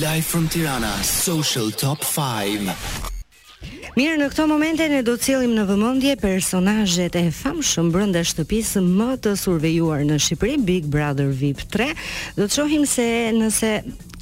Live from Tirana Social Top 5. Mirë, në këto momente ne do të sjellim në vëmendje personazhet e famshëm brenda shtëpisë më të survejuar në Shqipëri, Big Brother VIP 3. Do të shohim se nëse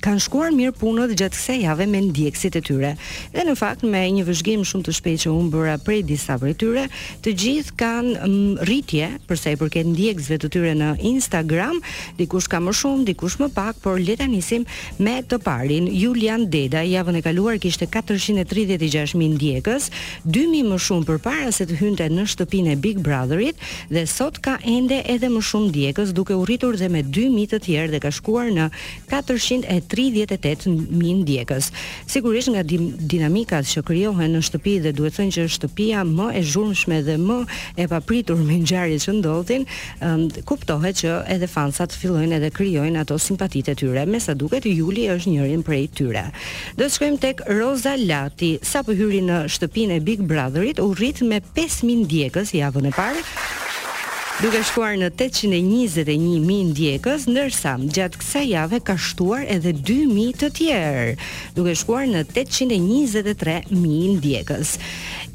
kanë shkuar mirë punët gjatë kësaj jave me ndjekësit e tyre. Dhe në fakt me një vëzhgim shumë të shpejtë që unë bëra prej disa prej tyre, Të gjithë kanë rritje për sa i përket ndjekësve të tyre në Instagram, dikush ka më shumë, dikush më pak, por le ta nisim me të parin. Julian Deda javën e kaluar kishte katërqind e tridhjetë e gjashtë mijë ndjekës, dy mijë më shumë përpara se të hynte në shtëpinë e Big Brother-it dhe sot ka ende edhe më shumë ndjekës, duke u rritur dhe me dy mijë të tjerë dhe ka shkuar në katërqind e tridhjetë e tetë mijë ndjekës. Sigurisht nga dinamikat që krijohen në shtëpi dhe duhet thënë që është shtëpia më e zhurmshme dhe më e papritur me ngjarjet që ndodhin, um, kuptohet që edhe fansat fillojnë edhe krijojnë ato simpatitë e tyre. Me sa duket Juli është njërin prej tyre. Do të shkojmë tek Roza Lati. Sapo hyri në shtëpinë e Big Brother-it, u rrit me pesë mijë ndjekës javën e parë, duke shkuar në tetëqind e njëzet e një mijë ndjekës, ndërsa gjatë kësaj jave ka shtuar edhe dy mijë të tjerë, duke shkuar në tetëqind e njëzet e tre mijë ndjekës.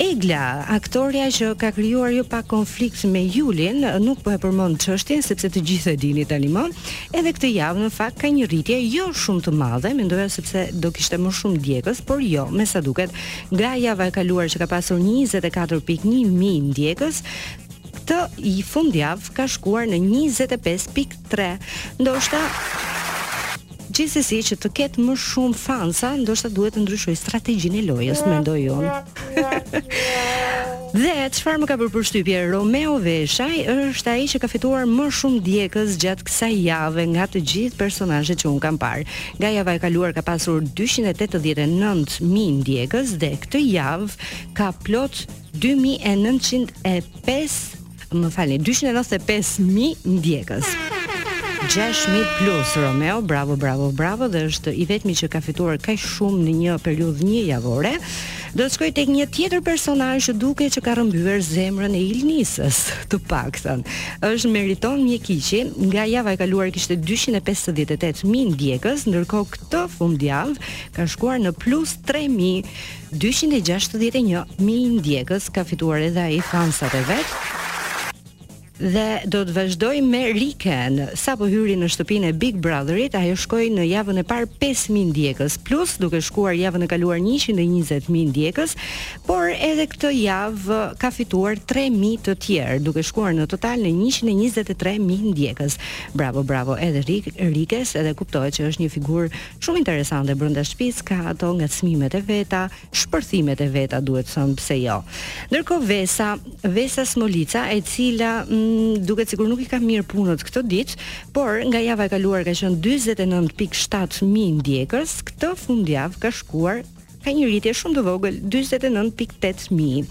Egla, aktorja që ka krijuar jo pak konflikt me Julin, nuk po e përmend çështjen sepse të gjithë e dini tanimë, Edhe këtë javë në fakt ka një rritje jo shumë të madhe, mendoja sepse do kishte më shumë ndjekës, por jo, me sa duket. Nga java e kaluar që ka pasur 24.1 mijë ndjekës, këtë fundjavë ka shkuar në 25.3. Ndoshta gjithsesi që të ketë më shumë fansa, ndoshta duhet të ndryshojë strategjinë e lojës, mendoj unë. Dhe çfarë më ka bërë përshtypje, Romeo Veshaj është ai që ka fituar më shumë ndjekës gjatë kësaj jave nga të gjithë personazhet që unë kam parë. Nga java e kaluar ka pasur 289000 ndjekës dhe këtë javë ka plot 2905 Më falni, 295.000 ndjekës. 6000 plus Romeo, bravo, bravo, bravo dhe është i vetmi që ka fituar kaq shumë në një periudhë një javore. Do të shkoj tek një tjetër personazh që duket që ka rrëmbyer zemrën e Ilnisës, të paktën. Është Meriton Mjekiqi, nga java e kaluar kishte 258000 ndjekës, ndërkohë këtë fundjavë ka shkuar në plus 3000 Dyqind e gjashtëdhjetë e një mijë ndjekës ka fituar edhe ai fansat e vet dhe do të vazhdoj me Riken. Sapo hyri në shtëpinë e Big Brotherit, ajo shkoi në javën e parë 5000 ndjekës, plus duke shkuar javën e kaluar 120000 ndjekës, por edhe këtë javë ka fituar 3000 të tjerë, duke shkuar në total në 123000 ndjekës. Bravo, bravo edhe Rik, Rikes, edhe kuptohet që është një figurë Shumë interesante brenda shtëpisë ka ato ngacmimet e veta, shpërthimet e veta duhet thënë pse jo. Ndërkohë Vesa, Vesa Smolica, e cila mm, duket sikur nuk i ka mirë punët këto ditë, por nga java e kaluar ka qenë 49.7 mijë ndjekës, këtë fundjavë ka shkuar ka një rritje shumë të vogël 49.8 mijë.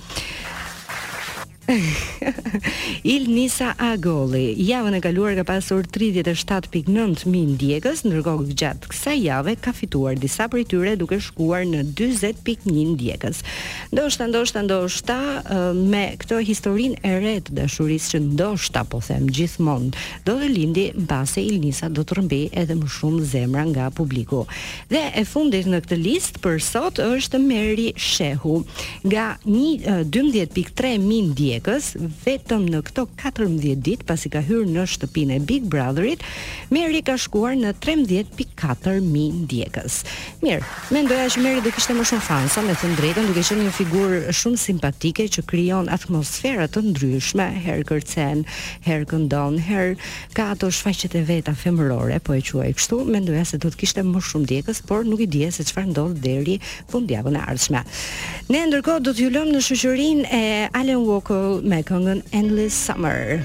Ilnisa Agolli, javën e kaluar ka pasur tridhjetë e shtatë pikë nëntë mijë ndjekës, ndërkohë gjatë kësaj jave ka fituar disa prej tyre duke shkuar në dyzet pikë një ndjekës. Ndoshta, ndoshta, ndoshta, me këtë historinë e re të dashurisë që ndoshta po them gjithmonë, do të lindi mbase Ilnisa do të rrëmbejë edhe më shumë zemra nga publiku. Dhe e fundit në këtë listë për sot është Meri Shehu. Nga dymbëdhjetë pikë tre mijë ndjekës, vetëm në këto katërmbëdhjetë ditë pasi ka hyrë në shtëpinë e Big Brother-it, Meri ka shkuar në trembëdhjetë pikë katër mijë ndjekës. Mirë, mendoja që Meri do kishte më shumë fansa, me thënë drejtën, duke qenë një figurë shumë simpatike që krijon atmosfera të ndryshme, herë kërcen, herë këndon, herë Ka ato shfaqjet e veta femërore, po e quaj kështu, mendoja se do të kishte më shumë ndjekës, por nuk i dihet se çfarë ndodh deri fundjavën e ardhshme. Ne ndërkohë do t'ju lëmë në shoqërinë e Alan Walker me këngën Endless Summer.